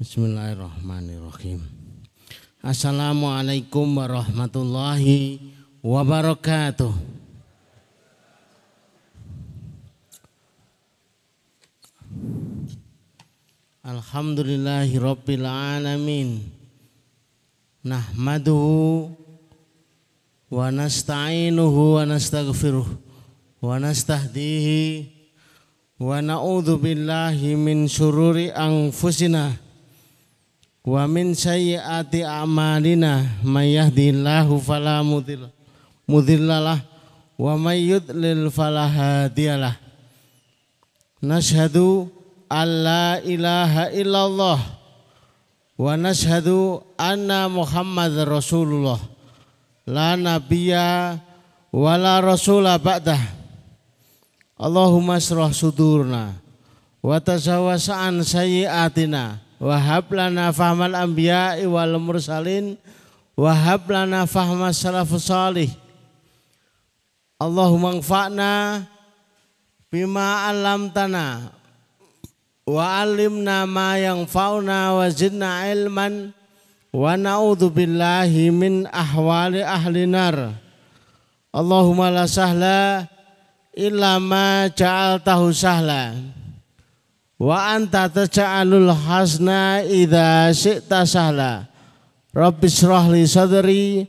Bismillahirrahmanirrahim. Assalamualaikum warahmatullahi wabarakatuh. Alhamdulillahi rabbil alamin. Nahmaduhu wa nasta'inuhu wa nastaghfiruh wa nastahdihi wa na'udzu min syururi anfusina wa min sayyiati a'malina may yahdihillahu fala mudhillalah wa may yudlil fala hadiyalah. Nashhadu alla ilaha illallah wa nashhadu anna muhammad rasulullah. La nabiyya wa la rasula ba'dah. Allahumma asrah sudurna wa tazawwasa'an sayyiatina wa hab lana fahmal anbiya'i wal mursalin. Wa hab lana fahmas salafus salih. Allahumma anfa'na bima 'allamtana. Wa 'allimna ma yanfa'una wa zidna ilman. Wa na'udzu billahi min ahwali ahli nar. Allahumma la sahla illa ma ja'altahu sahla wa anta taj'alul hasna idza syi'ta sahla. Rabbi shrah li sadri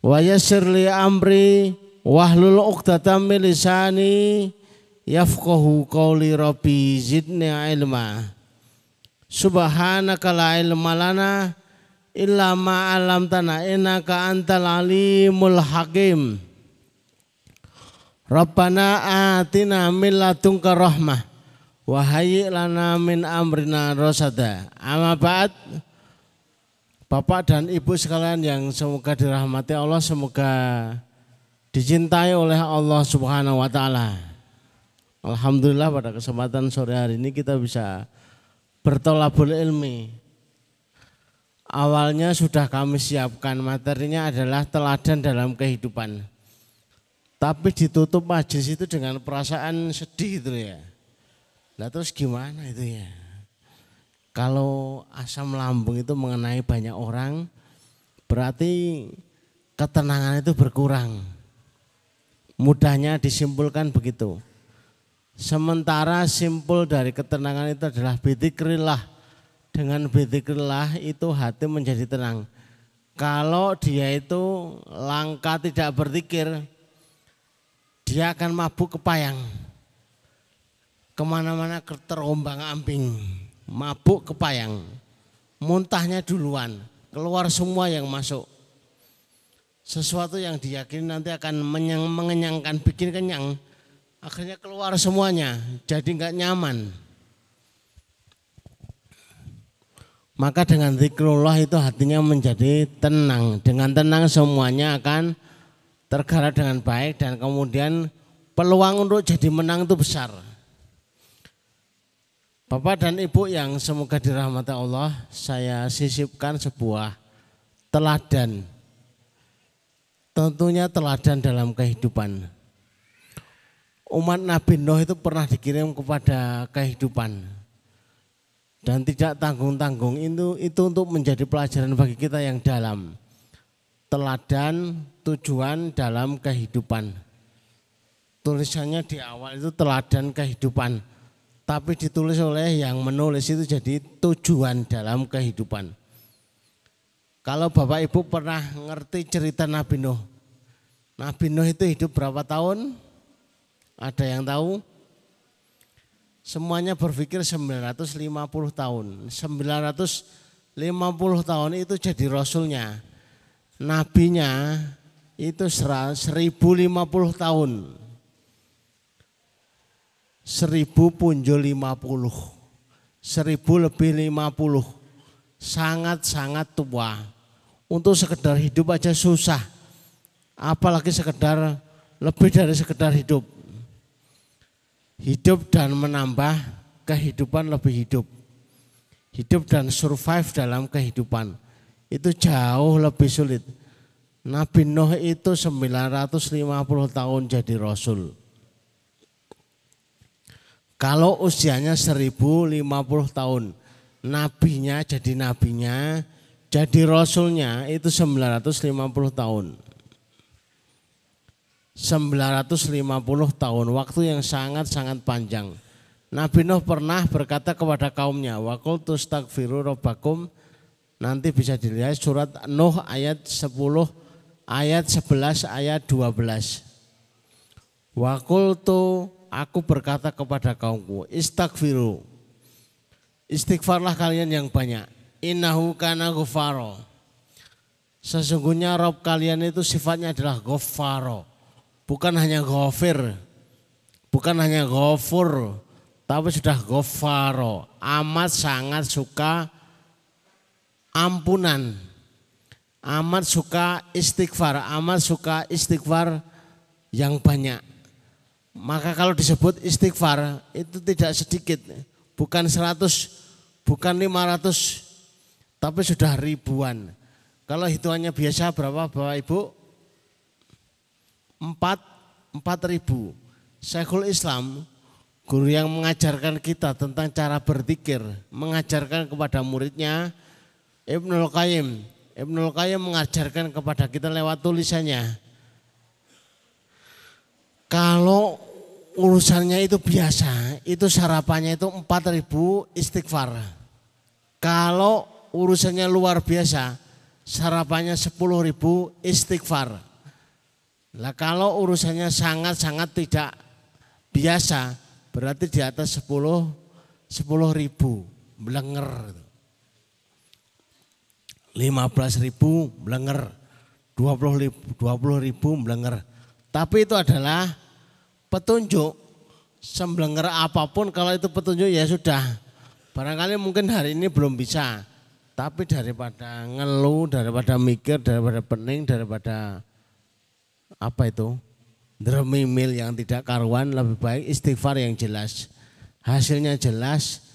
wa yassir li amri wahlul 'uqdatam min lisani yafqahu qawli rabbi zidni ilma. Subhanaka la ilma lana illa ma 'allamtana innaka antal alimul hakim. Rabbana atina min ladunka rahmah wa hayyi lana min amrina rasada. Amma ba'd. Bapak dan Ibu sekalian yang semoga dirahmati Allah, semoga dicintai oleh Allah Subhanahu wa taala. Alhamdulillah pada kesempatan sore hari ini kita bisa bertolabul ilmi. Awalnya sudah kami siapkan materinya adalah teladan dalam kehidupan tapi ditutup majlis itu dengan perasaan sedih itu ya. Nah terus gimana itu ya? Kalau asam lambung itu mengenai banyak orang, berarti ketenangan itu berkurang. Mudahnya disimpulkan begitu. Sementara simpul dari ketenangan itu adalah bitikrillah. Dengan bitikrillah itu hati menjadi tenang. Kalau dia itu langka tidak berzikir, dia akan mabuk kepayang. Ke mana-mana terombang ambing, mabuk kepayang. Muntahnya duluan, keluar semua yang masuk. Sesuatu yang diyakini nanti akan menyang, mengenyangkan, bikin kenyang. Akhirnya keluar semuanya, jadi nggak nyaman. Maka dengan zikrullah itu hatinya menjadi tenang. Dengan tenang semuanya akan tergarap dengan baik dan kemudian peluang untuk jadi menang itu besar. Bapak dan Ibu yang semoga dirahmati Allah, saya sisipkan sebuah teladan. Tentunya teladan dalam kehidupan. Umat Nabi Nuh itu pernah dikirim kepada kehidupan. Dan tidak tanggung-tanggung itu, itu untuk menjadi pelajaran bagi kita yang dalam teladan tujuan dalam kehidupan. Tulisannya di awal itu teladan kehidupan, tapi ditulis oleh yang menulis itu jadi tujuan dalam kehidupan. Kalau Bapak Ibu pernah ngerti cerita Nabi Nuh, Nabi Nuh itu hidup berapa tahun? Ada yang tahu? Semuanya berpikir 950 tahun. 950 tahun itu jadi rasulnya nabinya itu 1050 tahun. 1000 punjul 50. 1000 lebih 50. Sangat-sangat tua. Untuk sekedar hidup aja susah. Apalagi sekedar lebih dari sekedar hidup. Hidup dan menambah kehidupan lebih hidup. Hidup dan survive dalam kehidupan itu jauh lebih sulit. Nabi Nuh itu 950 tahun jadi rasul. Kalau usianya 1050 tahun, nabinya jadi nabinya, jadi rasulnya itu 950 tahun. 950 tahun, waktu yang sangat-sangat panjang. Nabi Nuh pernah berkata kepada kaumnya, wa qultu astaghfiru rabbakum. Nanti bisa dilihat surat Nuh ayat 10 ayat 11 ayat 12. Wa qultu aku berkata kepada kaumku, istaghfiru. Istighfarlah kalian yang banyak. Innahu kana ghafaro. Sesungguhnya Rob kalian itu sifatnya adalah ghafaro bukan hanya ghafir, bukan hanya ghafur, tapi sudah ghafaro, amat sangat suka ampunan, amat suka istighfar, amat suka istighfar yang banyak. Maka kalau disebut istighfar itu tidak sedikit, bukan 100, bukan 500, tapi sudah ribuan. Kalau hitungannya biasa berapa Bapak Ibu? empat empat ribu. Syekhul Islam, guru yang mengajarkan kita tentang cara berzikir, mengajarkan kepada muridnya Ibnul Qayyim. Ibnul Qayyim mengajarkan kepada kita lewat tulisannya. Kalau urusannya itu biasa, itu sarapannya itu empat ribu istighfar. Kalau urusannya luar biasa, sarapannya sepuluh ribu istighfar. Lah kalau urusannya sangat-sangat tidak biasa, berarti di atas 10 10 ribu belenger. 15 ribu belenger, 20 ribu, 20 ribu belenger. Tapi itu adalah petunjuk. Semblenger apa pun kalau itu petunjuk ya sudah. Barangkali mungkin hari ini belum bisa. Tapi daripada ngeluh, daripada mikir, daripada pening, daripada apa itu mil yang tidak karuan lebih baik istighfar yang jelas hasilnya jelas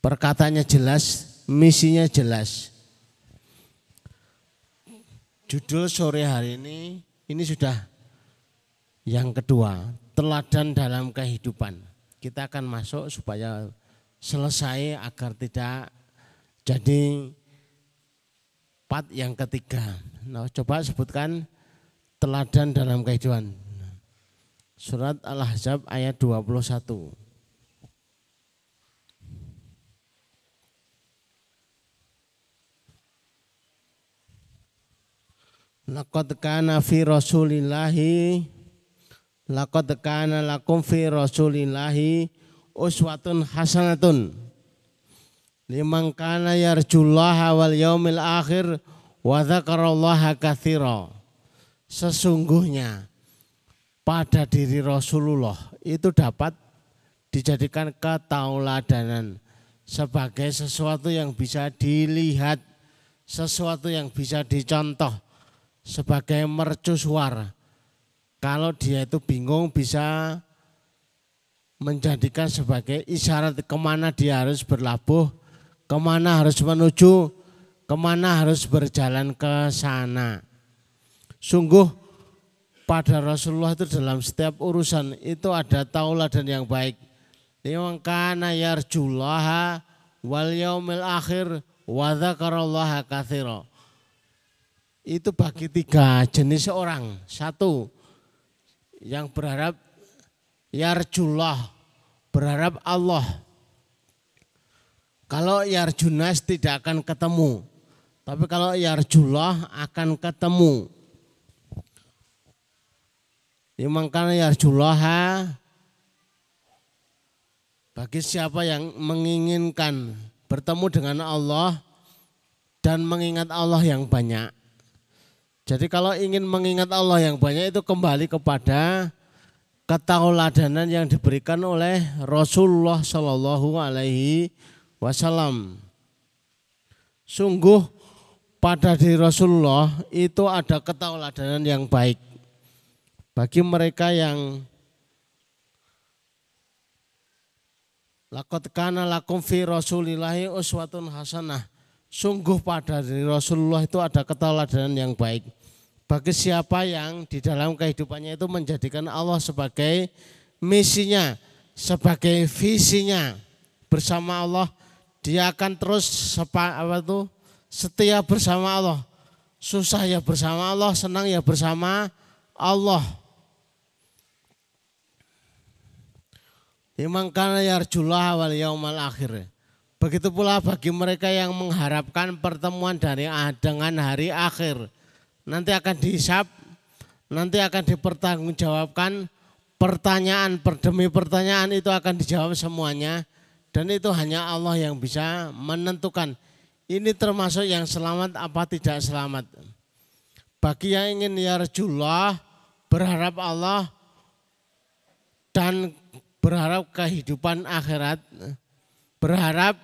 perkataannya jelas misinya jelas judul sore hari ini ini sudah yang kedua teladan dalam kehidupan kita akan masuk supaya selesai agar tidak jadi part yang ketiga nah coba sebutkan teladan dalam kehidupan. Surat Al-Ahzab ayat 21. Laqad kana fi Rasulillahi laqad kana lakum fi Rasulillahi uswatun hasanatun liman kana yarjullaha wal yaumil akhir wa dzakarallaha katsira sesungguhnya pada diri Rasulullah itu dapat dijadikan ketauladanan sebagai sesuatu yang bisa dilihat, sesuatu yang bisa dicontoh sebagai mercusuar. Kalau dia itu bingung bisa menjadikan sebagai isyarat ke mana dia harus berlabuh, ke mana harus menuju, ke mana harus berjalan ke sana. Sungguh pada Rasulullah itu dalam setiap urusan itu ada tauladan yang baik. Liman kana yarjullaha wal yaumil akhir wa dzakarallaha. Itu bagi tiga jenis orang. Satu yang berharap yarjullah, berharap Allah. Kalau yarjunas tidak akan ketemu. Tapi kalau yarjullah akan ketemu. Imang kana yarjulaha bagi siapa yang menginginkan bertemu dengan Allah dan mengingat Allah yang banyak. Jadi kalau ingin mengingat Allah yang banyak itu kembali kepada ketauladanan yang diberikan oleh Rasulullah Shallallahu Alaihi Wasallam. Sungguh pada diri Rasulullah itu ada ketauladanan yang baik. Bagi mereka yang Lakot kana lakum fi rasulillahi uswatun hasanah. Sungguh pada diri Rasulullah itu ada keteladanan yang baik. Bagi siapa yang di dalam kehidupannya itu menjadikan Allah sebagai misinya, sebagai visinya bersama Allah dia akan terus sepa, apa tuh, setia bersama Allah. Susah ya bersama Allah, senang ya bersama Allah. Imang kana yarjullah wal yaumal akhir. Begitu pula bagi mereka yang mengharapkan pertemuan dari dengan hari akhir. Nanti akan dihisap, nanti akan dipertanggungjawabkan pertanyaan per demi pertanyaan itu akan dijawab semuanya dan itu hanya Allah yang bisa menentukan ini termasuk yang selamat apa tidak selamat. Bagi yang ingin yarjullah berharap Allah dan berharap kehidupan akhirat, berharap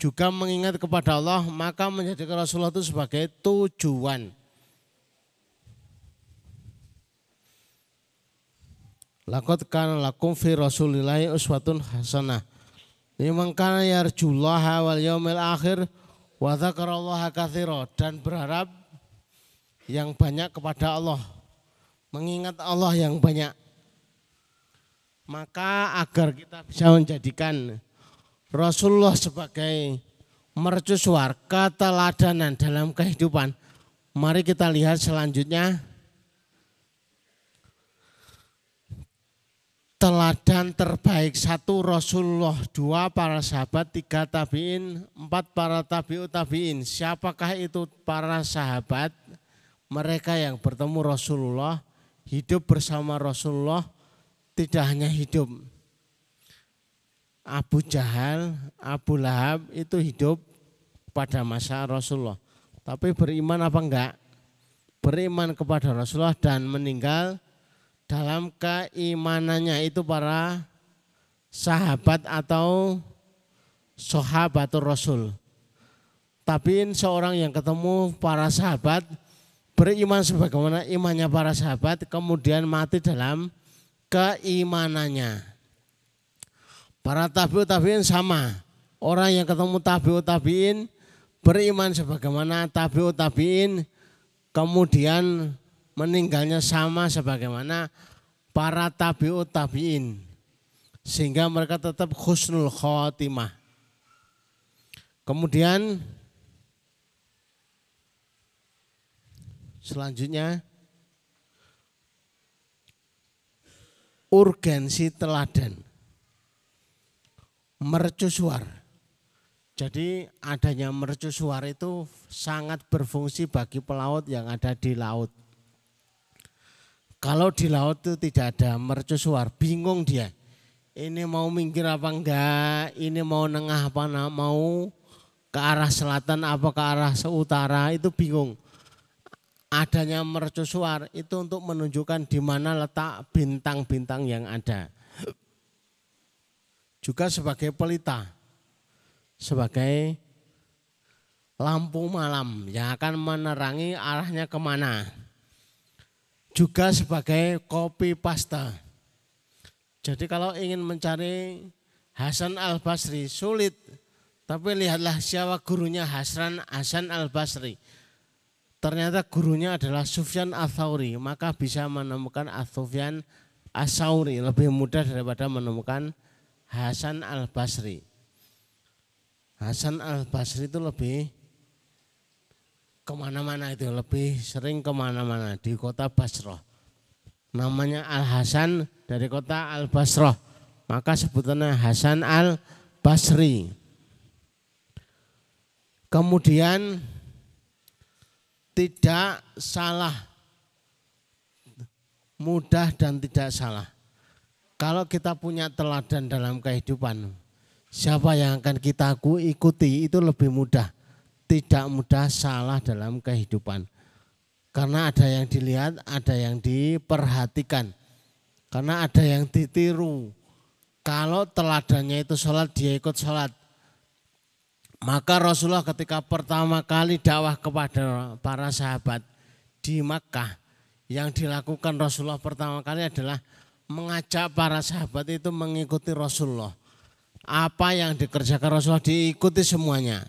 juga mengingat kepada Allah, maka menjadikan Rasulullah itu sebagai tujuan. Lakot kan lakum fi rasulillahi uswatun hasanah. Liman kana yarjullaha wal yaumil akhir wa dzakarallaha katsira dan berharap yang banyak kepada Allah. Mengingat Allah yang banyak maka agar kita bisa menjadikan Rasulullah sebagai mercusuar keteladanan dalam kehidupan. Mari kita lihat selanjutnya teladan terbaik satu Rasulullah dua para sahabat tiga tabiin empat para tabiut tabiin siapakah itu para sahabat mereka yang bertemu Rasulullah hidup bersama Rasulullah tidak hanya hidup. Abu Jahal, Abu Lahab itu hidup pada masa Rasulullah. Tapi beriman apa enggak? Beriman kepada Rasulullah dan meninggal dalam keimanannya itu para sahabat atau sahabat Rasul. Tapi seorang yang ketemu para sahabat beriman sebagaimana imannya para sahabat kemudian mati dalam keimanannya. Para tabiut tabiin sama. Orang yang ketemu tabiut tabiin beriman sebagaimana tabiut tabiin kemudian meninggalnya sama sebagaimana para tabiut tabiin sehingga mereka tetap khusnul khotimah. Kemudian selanjutnya urgensi teladan. Mercusuar. Jadi adanya mercusuar itu sangat berfungsi bagi pelaut yang ada di laut. Kalau di laut itu tidak ada mercusuar, bingung dia. Ini mau minggir apa enggak, ini mau nengah apa mau ke arah selatan apa ke arah seutara itu bingung adanya mercusuar itu untuk menunjukkan di mana letak bintang-bintang yang ada. Juga sebagai pelita, sebagai lampu malam yang akan menerangi arahnya ke mana. Juga sebagai kopi pasta. Jadi kalau ingin mencari Hasan Al Basri sulit, tapi lihatlah siapa gurunya Hasan Hasan Al Basri ternyata gurunya adalah Sufyan Atsauri, maka bisa menemukan Sufyan Asauri lebih mudah daripada menemukan Hasan Al Basri. Hasan Al Basri itu lebih ke mana-mana itu lebih sering ke mana-mana di kota Basrah. Namanya Al Hasan dari kota Al Basrah, maka sebutannya Hasan Al Basri. Kemudian tidak salah. Mudah dan tidak salah. Kalau kita punya teladan dalam kehidupan, siapa yang akan kita ikuti itu lebih mudah. Tidak mudah salah dalam kehidupan. Karena ada yang dilihat, ada yang diperhatikan. Karena ada yang ditiru. Kalau teladannya itu sholat, dia ikut sholat. Maka Rasulullah ketika pertama kali dakwah kepada para sahabat di Makkah yang dilakukan Rasulullah pertama kali adalah mengajak para sahabat itu mengikuti Rasulullah. Apa yang dikerjakan Rasulullah diikuti semuanya.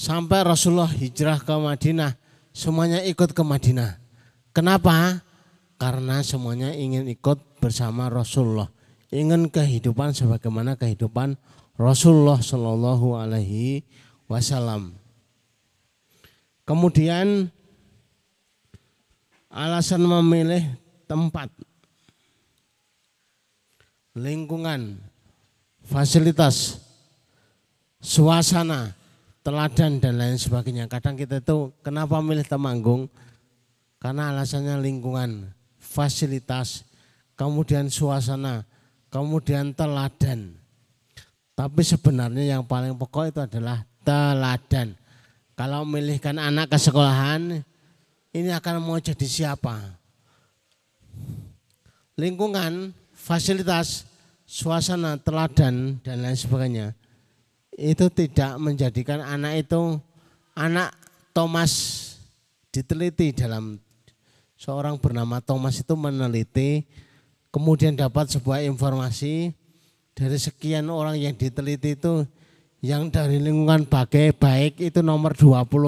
Sampai Rasulullah hijrah ke Madinah, semuanya ikut ke Madinah. Kenapa? Karena semuanya ingin ikut bersama Rasulullah. Ingin kehidupan sebagaimana kehidupan Rasulullah Shallallahu Alaihi Wasallam. Kemudian alasan memilih tempat, lingkungan, fasilitas, suasana, teladan dan lain sebagainya. Kadang kita itu kenapa milih Temanggung? Karena alasannya lingkungan, fasilitas, kemudian suasana, kemudian teladan. Tapi sebenarnya yang paling pokok itu adalah teladan. Kalau memilihkan anak ke sekolahan, ini akan mau jadi siapa? Lingkungan, fasilitas, suasana, teladan, dan lain sebagainya. Itu tidak menjadikan anak itu, anak Thomas diteliti dalam seorang bernama Thomas itu meneliti, kemudian dapat sebuah informasi dari sekian orang yang diteliti itu yang dari lingkungan bagai baik itu nomor 21.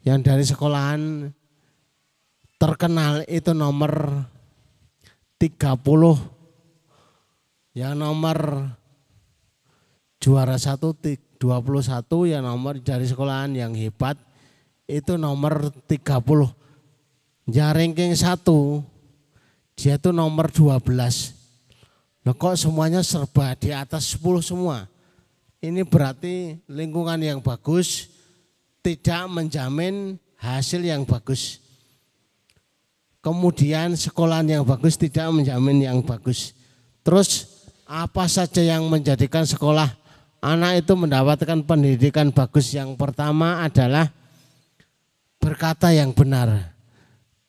Yang dari sekolahan terkenal itu nomor 30. Yang nomor juara 1 21 yang nomor dari sekolahan yang hebat itu nomor 30. Yang ranking 1 dia itu nomor 12 Nah kok semuanya serba di atas 10 semua. Ini berarti lingkungan yang bagus tidak menjamin hasil yang bagus. Kemudian sekolahan yang bagus tidak menjamin yang bagus. Terus apa saja yang menjadikan sekolah anak itu mendapatkan pendidikan bagus yang pertama adalah berkata yang benar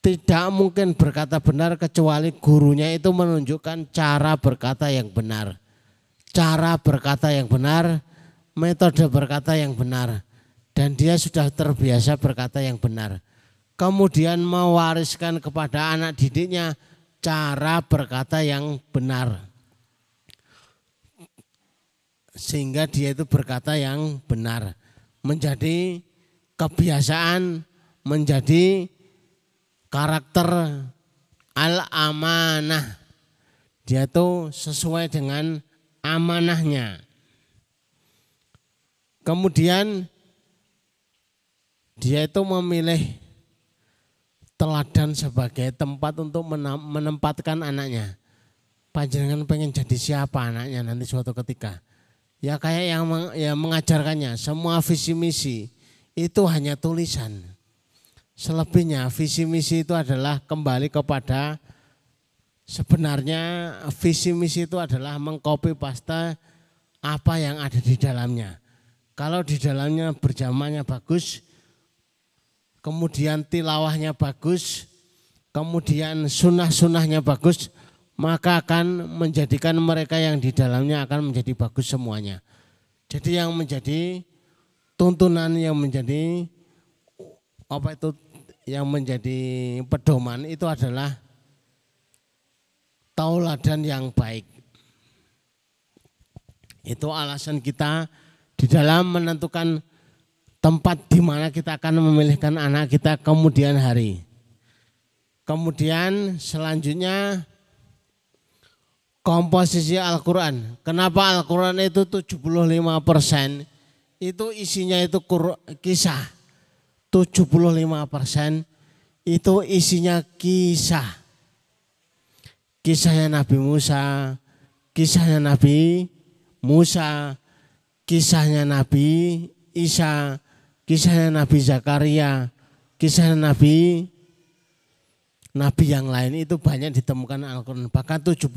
tidak mungkin berkata benar kecuali gurunya itu menunjukkan cara berkata yang benar. Cara berkata yang benar, metode berkata yang benar. Dan dia sudah terbiasa berkata yang benar. Kemudian mewariskan kepada anak didiknya cara berkata yang benar. Sehingga dia itu berkata yang benar. Menjadi kebiasaan, menjadi karakter al-amanah. Dia itu sesuai dengan amanahnya. Kemudian dia itu memilih teladan sebagai tempat untuk menempatkan anaknya. Panjenengan pengen jadi siapa anaknya nanti suatu ketika. Ya kayak yang ya mengajarkannya, semua visi misi itu hanya tulisan. Selebihnya visi misi itu adalah kembali kepada sebenarnya visi misi itu adalah mengcopy paste apa yang ada di dalamnya. Kalau di dalamnya berjamanya bagus, kemudian tilawahnya bagus, kemudian sunnah-sunnahnya bagus, maka akan menjadikan mereka yang di dalamnya akan menjadi bagus semuanya. Jadi yang menjadi tuntunan yang menjadi apa itu yang menjadi pedoman itu adalah tauladan yang baik. Itu alasan kita di dalam menentukan tempat di mana kita akan memilihkan anak kita kemudian hari. Kemudian selanjutnya komposisi Al-Quran. Kenapa Al-Quran itu 75 persen? Itu isinya itu kisah 75 persen itu isinya kisah. Kisahnya Nabi Musa, kisahnya Nabi Musa, kisahnya Nabi Isa, kisahnya Nabi Zakaria, kisahnya Nabi Nabi yang lain itu banyak ditemukan Al-Quran. Bahkan 75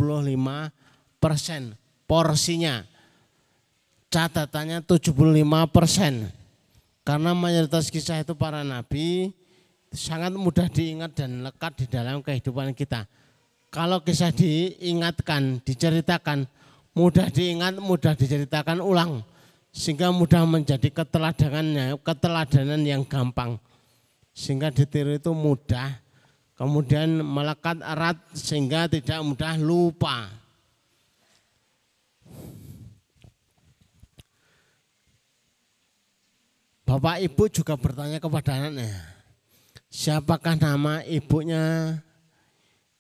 persen porsinya. Catatannya 75 persen. Karena mayoritas kisah itu para nabi sangat mudah diingat dan lekat di dalam kehidupan kita. Kalau kisah diingatkan, diceritakan, mudah diingat, mudah diceritakan ulang. Sehingga mudah menjadi keteladanannya, keteladanan yang gampang. Sehingga ditiru itu mudah, kemudian melekat erat sehingga tidak mudah lupa. Bapak ibu juga bertanya kepada anaknya, siapakah nama ibunya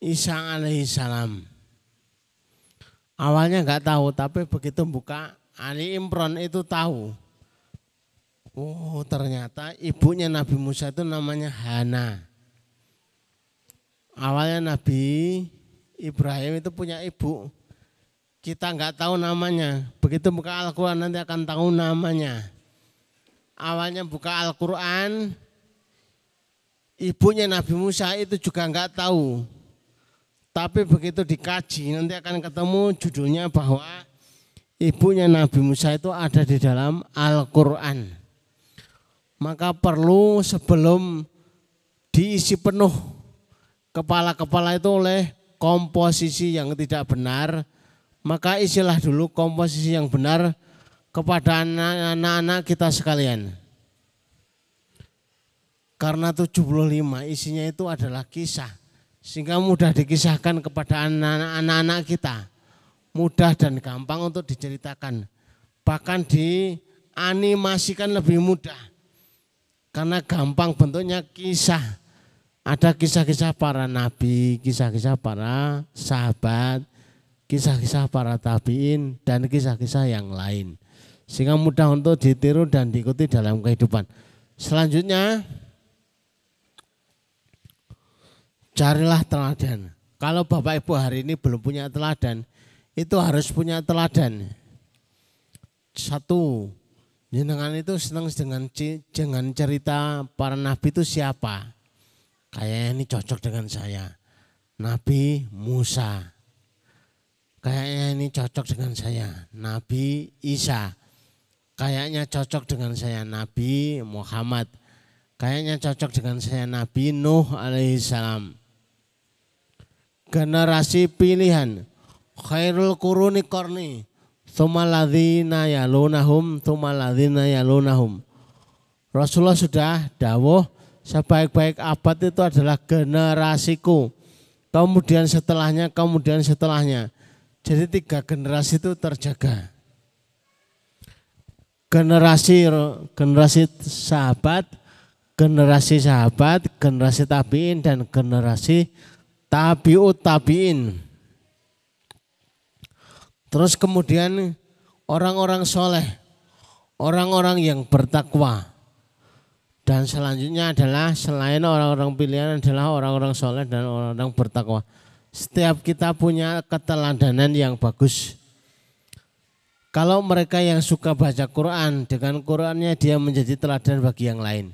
Isa alaihissalam? Awalnya nggak tahu, tapi begitu buka Ali Imran itu tahu. Oh ternyata ibunya Nabi Musa itu namanya Hana. Awalnya Nabi Ibrahim itu punya ibu. Kita nggak tahu namanya. Begitu buka Al-Quran nanti akan tahu namanya. Awalnya buka Al-Quran, ibunya Nabi Musa itu juga nggak tahu. Tapi begitu dikaji nanti akan ketemu judulnya bahwa ibunya Nabi Musa itu ada di dalam Al-Quran maka perlu sebelum diisi penuh kepala-kepala itu oleh komposisi yang tidak benar, maka isilah dulu komposisi yang benar kepada anak-anak kita sekalian. Karena 75 isinya itu adalah kisah. Sehingga mudah dikisahkan kepada anak-anak kita. Mudah dan gampang untuk diceritakan. Bahkan dianimasikan lebih mudah karena gampang bentuknya kisah. Ada kisah-kisah para nabi, kisah-kisah para sahabat, kisah-kisah para tabiin, dan kisah-kisah yang lain. Sehingga mudah untuk ditiru dan diikuti dalam kehidupan. Selanjutnya, carilah teladan. Kalau Bapak Ibu hari ini belum punya teladan, itu harus punya teladan. Satu, Jenengan itu senang dengan dengan cerita para nabi itu siapa? Kayaknya ini cocok dengan saya. Nabi Musa. Kayaknya ini cocok dengan saya. Nabi Isa. Kayaknya cocok dengan saya. Nabi Muhammad. Kayaknya cocok dengan saya. Nabi Nuh alaihissalam. Generasi pilihan. Khairul kuruni korni Thumaladzina yalunahum, thumaladzina yalunahum. Rasulullah sudah dawuh sebaik-baik abad itu adalah generasiku. Kemudian setelahnya, kemudian setelahnya. Jadi tiga generasi itu terjaga. Generasi generasi sahabat, generasi sahabat, generasi tabiin dan generasi tabiut tabiin. Terus kemudian orang-orang soleh, orang-orang yang bertakwa. Dan selanjutnya adalah selain orang-orang pilihan adalah orang-orang soleh dan orang-orang bertakwa. Setiap kita punya keteladanan yang bagus. Kalau mereka yang suka baca Quran, dengan Qurannya dia menjadi teladan bagi yang lain.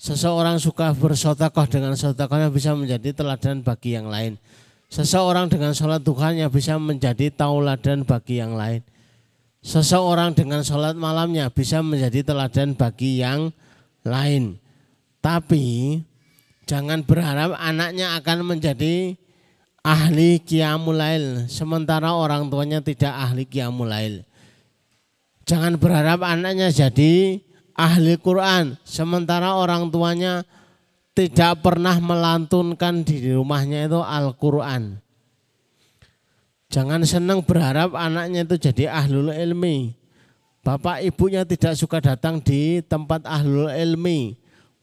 Seseorang suka bersotakoh dengan sotakohnya bisa menjadi teladan bagi yang lain. Seseorang dengan sholat duhanya bisa menjadi tauladan bagi yang lain. Seseorang dengan sholat malamnya bisa menjadi teladan bagi yang lain. Tapi jangan berharap anaknya akan menjadi ahli qiyamulail sementara orang tuanya tidak ahli qiyamulail. Jangan berharap anaknya jadi ahli Quran sementara orang tuanya tidak pernah melantunkan di rumahnya itu Al-Quran. Jangan senang berharap anaknya itu jadi ahlul ilmi. Bapak ibunya tidak suka datang di tempat ahlul ilmi.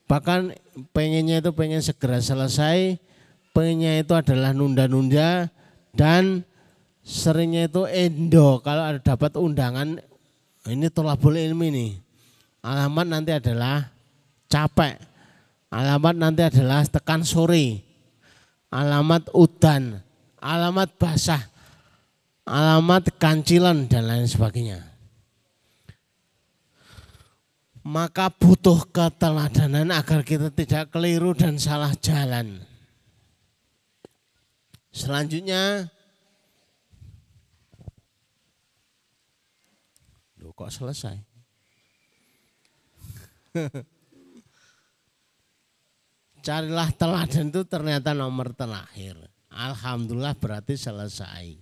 Bahkan pengennya itu pengen segera selesai. Pengennya itu adalah nunda-nunda. Dan seringnya itu endo. Kalau ada dapat undangan, ini tolabul ilmi nih. Alamat nanti adalah capek Alamat nanti adalah tekan sore. Alamat udan, alamat basah, alamat kancilan dan lain sebagainya. Maka butuh keteladanan agar kita tidak keliru dan salah jalan. Selanjutnya, Loh kok selesai? carilah teladan itu ternyata nomor terakhir. Alhamdulillah berarti selesai.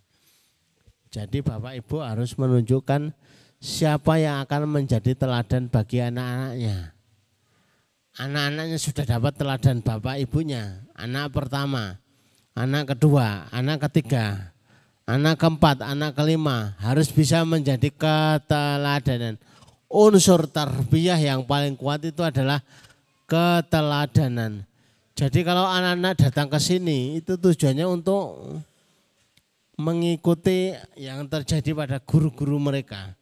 Jadi Bapak Ibu harus menunjukkan siapa yang akan menjadi teladan bagi anak-anaknya. Anak-anaknya sudah dapat teladan Bapak Ibunya. Anak pertama, anak kedua, anak ketiga, anak keempat, anak kelima harus bisa menjadi keteladanan. Unsur tarbiyah yang paling kuat itu adalah keteladanan. Jadi kalau anak-anak datang ke sini itu tujuannya untuk mengikuti yang terjadi pada guru-guru mereka.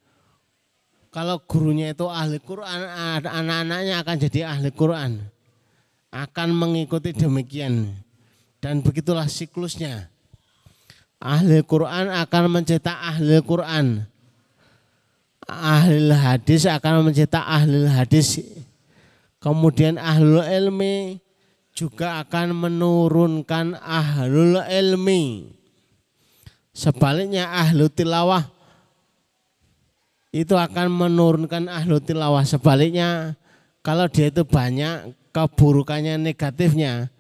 Kalau gurunya itu ahli Quran, anak-anaknya akan jadi ahli Quran. Akan mengikuti demikian. Dan begitulah siklusnya. Ahli Quran akan mencetak ahli Quran. Ahli hadis akan mencetak ahli hadis. Kemudian ahli ilmi juga akan menurunkan ahlul ilmi. Sebaliknya ahlu tilawah itu akan menurunkan ahlu tilawah. Sebaliknya. Kalau dia itu banyak keburukannya negatifnya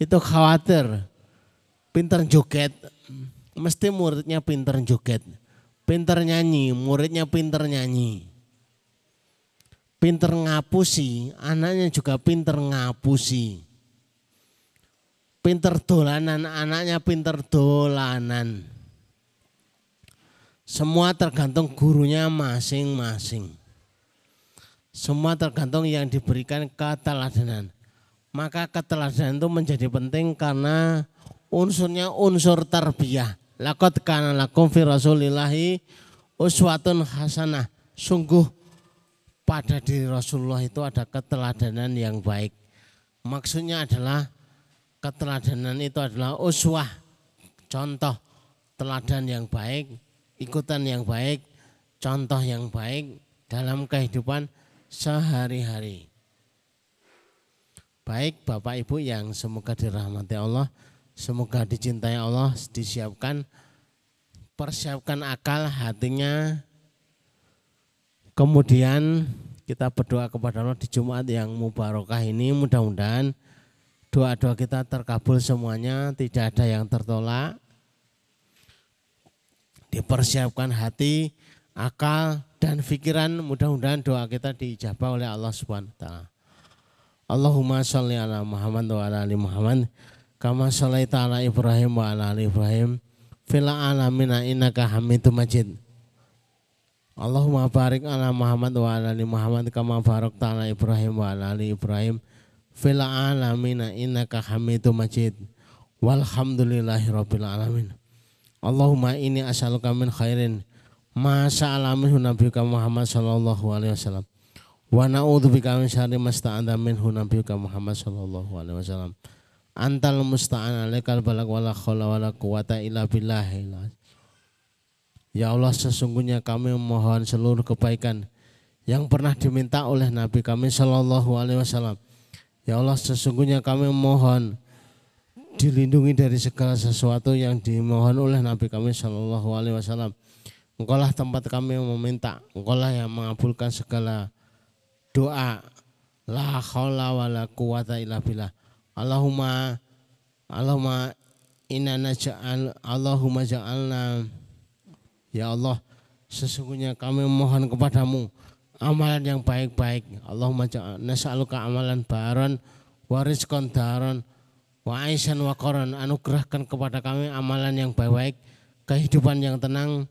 itu khawatir. Pinter joget. Mesti muridnya pinter joget. Pinter nyanyi muridnya pinter nyanyi. Pinter ngapusi anaknya juga pinter ngapusi. Pinter dolanan, anaknya pinter dolanan. Semua tergantung gurunya masing-masing. Semua tergantung yang diberikan keteladanan. Maka keteladanan itu menjadi penting karena unsurnya unsur tarbiyah. Lakot kana lakum fi rasulillahi uswatun hasanah. Sungguh pada diri Rasulullah itu ada keteladanan yang baik. Maksudnya adalah keteladanan itu adalah uswah, contoh teladan yang baik, ikutan yang baik, contoh yang baik dalam kehidupan sehari-hari. Baik Bapak Ibu yang semoga dirahmati Allah, semoga dicintai Allah, disiapkan, persiapkan akal hatinya, kemudian kita berdoa kepada Allah di Jumat yang mubarakah ini mudah-mudahan doa-doa kita terkabul semuanya, tidak ada yang tertolak. Dipersiapkan hati, akal, dan pikiran, mudah-mudahan doa kita diijabah oleh Allah Subhanahu wa taala. Allahumma sholli ala Muhammad wa ala ali Muhammad kama shallaita ala Ibrahim wa ala ali Ibrahim. Fil alamin innaka Hamidum Majid. Allahumma barik ala Muhammad wa ala ali Muhammad kama barakta ala Ibrahim wa ala ali Ibrahim. Fil alamin innaka hamidum majid. Walhamdulillahi rabbil alamin Allahumma ini as'aluka min khairin ma sa'alamin nabiyuka Muhammad sallallahu alaihi wasallam. Wa na'udzubika min syarri ma sta'adha minhu nabiyuka Muhammad sallallahu alaihi wasallam. Antal musta'an alaikal balak wala khawla wala quwata illa billah. Ya Allah sesungguhnya kami memohon seluruh kebaikan yang pernah diminta oleh Nabi kami Shallallahu Alaihi Wasallam. Ya Allah sesungguhnya kami mohon dilindungi dari segala sesuatu yang dimohon oleh Nabi kami Shallallahu Alaihi Wasallam. Engkau lah tempat kami meminta, engkau lah yang mengabulkan segala doa. La haula wa la quwata illa billah. Allahumma Allahumma inna naj'al Allahumma ja'alna ya Allah sesungguhnya kami mohon kepadamu amalan yang baik-baik. Allahumma nas'aluka amalan baron warizkon daron wa aisan wa koron anugerahkan kepada kami amalan yang baik-baik, kehidupan yang tenang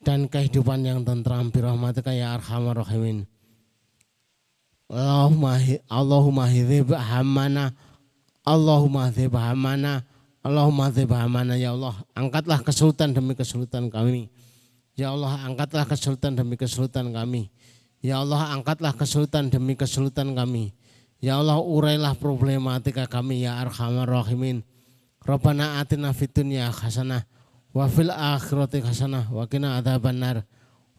dan kehidupan yang tentram birahmatika ya arhamar rahimin. Allahumma Allahumma hidhib hamana Allahumma hidhib hamana Allahumma hidhib hamana ya Allah angkatlah kesulitan demi kesulitan kami Ya Allah angkatlah kesulitan demi kesulitan kami Ya Allah angkatlah kesulitan demi kesulitan kami. Ya Allah urailah problematika kami ya arhamar rahimin. Rabbana atina fid hasanah wa fil akhirati hasanah wa qina adzabannar.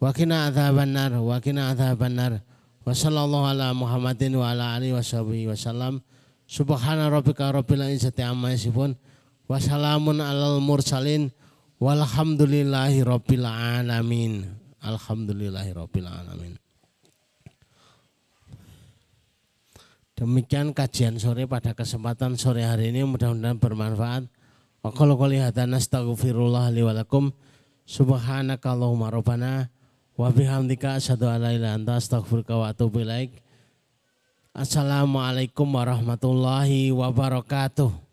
Wa qina adzabannar wa qina adzabannar. Wa sallallahu ala Muhammadin wa ala alihi washabihi wasallam. Subhana rabbika rabbil izzati amma yasifun. Wa salamun alal mursalin. Walhamdulillahi rabbil alamin. Alhamdulillahi rabbil alamin. Demikian kajian sore pada kesempatan sore hari ini mudah-mudahan bermanfaat. Wa qala qali hadana astaghfirullah li wa lakum. Subhanaka Allahumma rabbana wa bihamdika asyhadu an la ilaha anta astaghfiruka wa atubu ilaik. Assalamualaikum warahmatullahi wabarakatuh.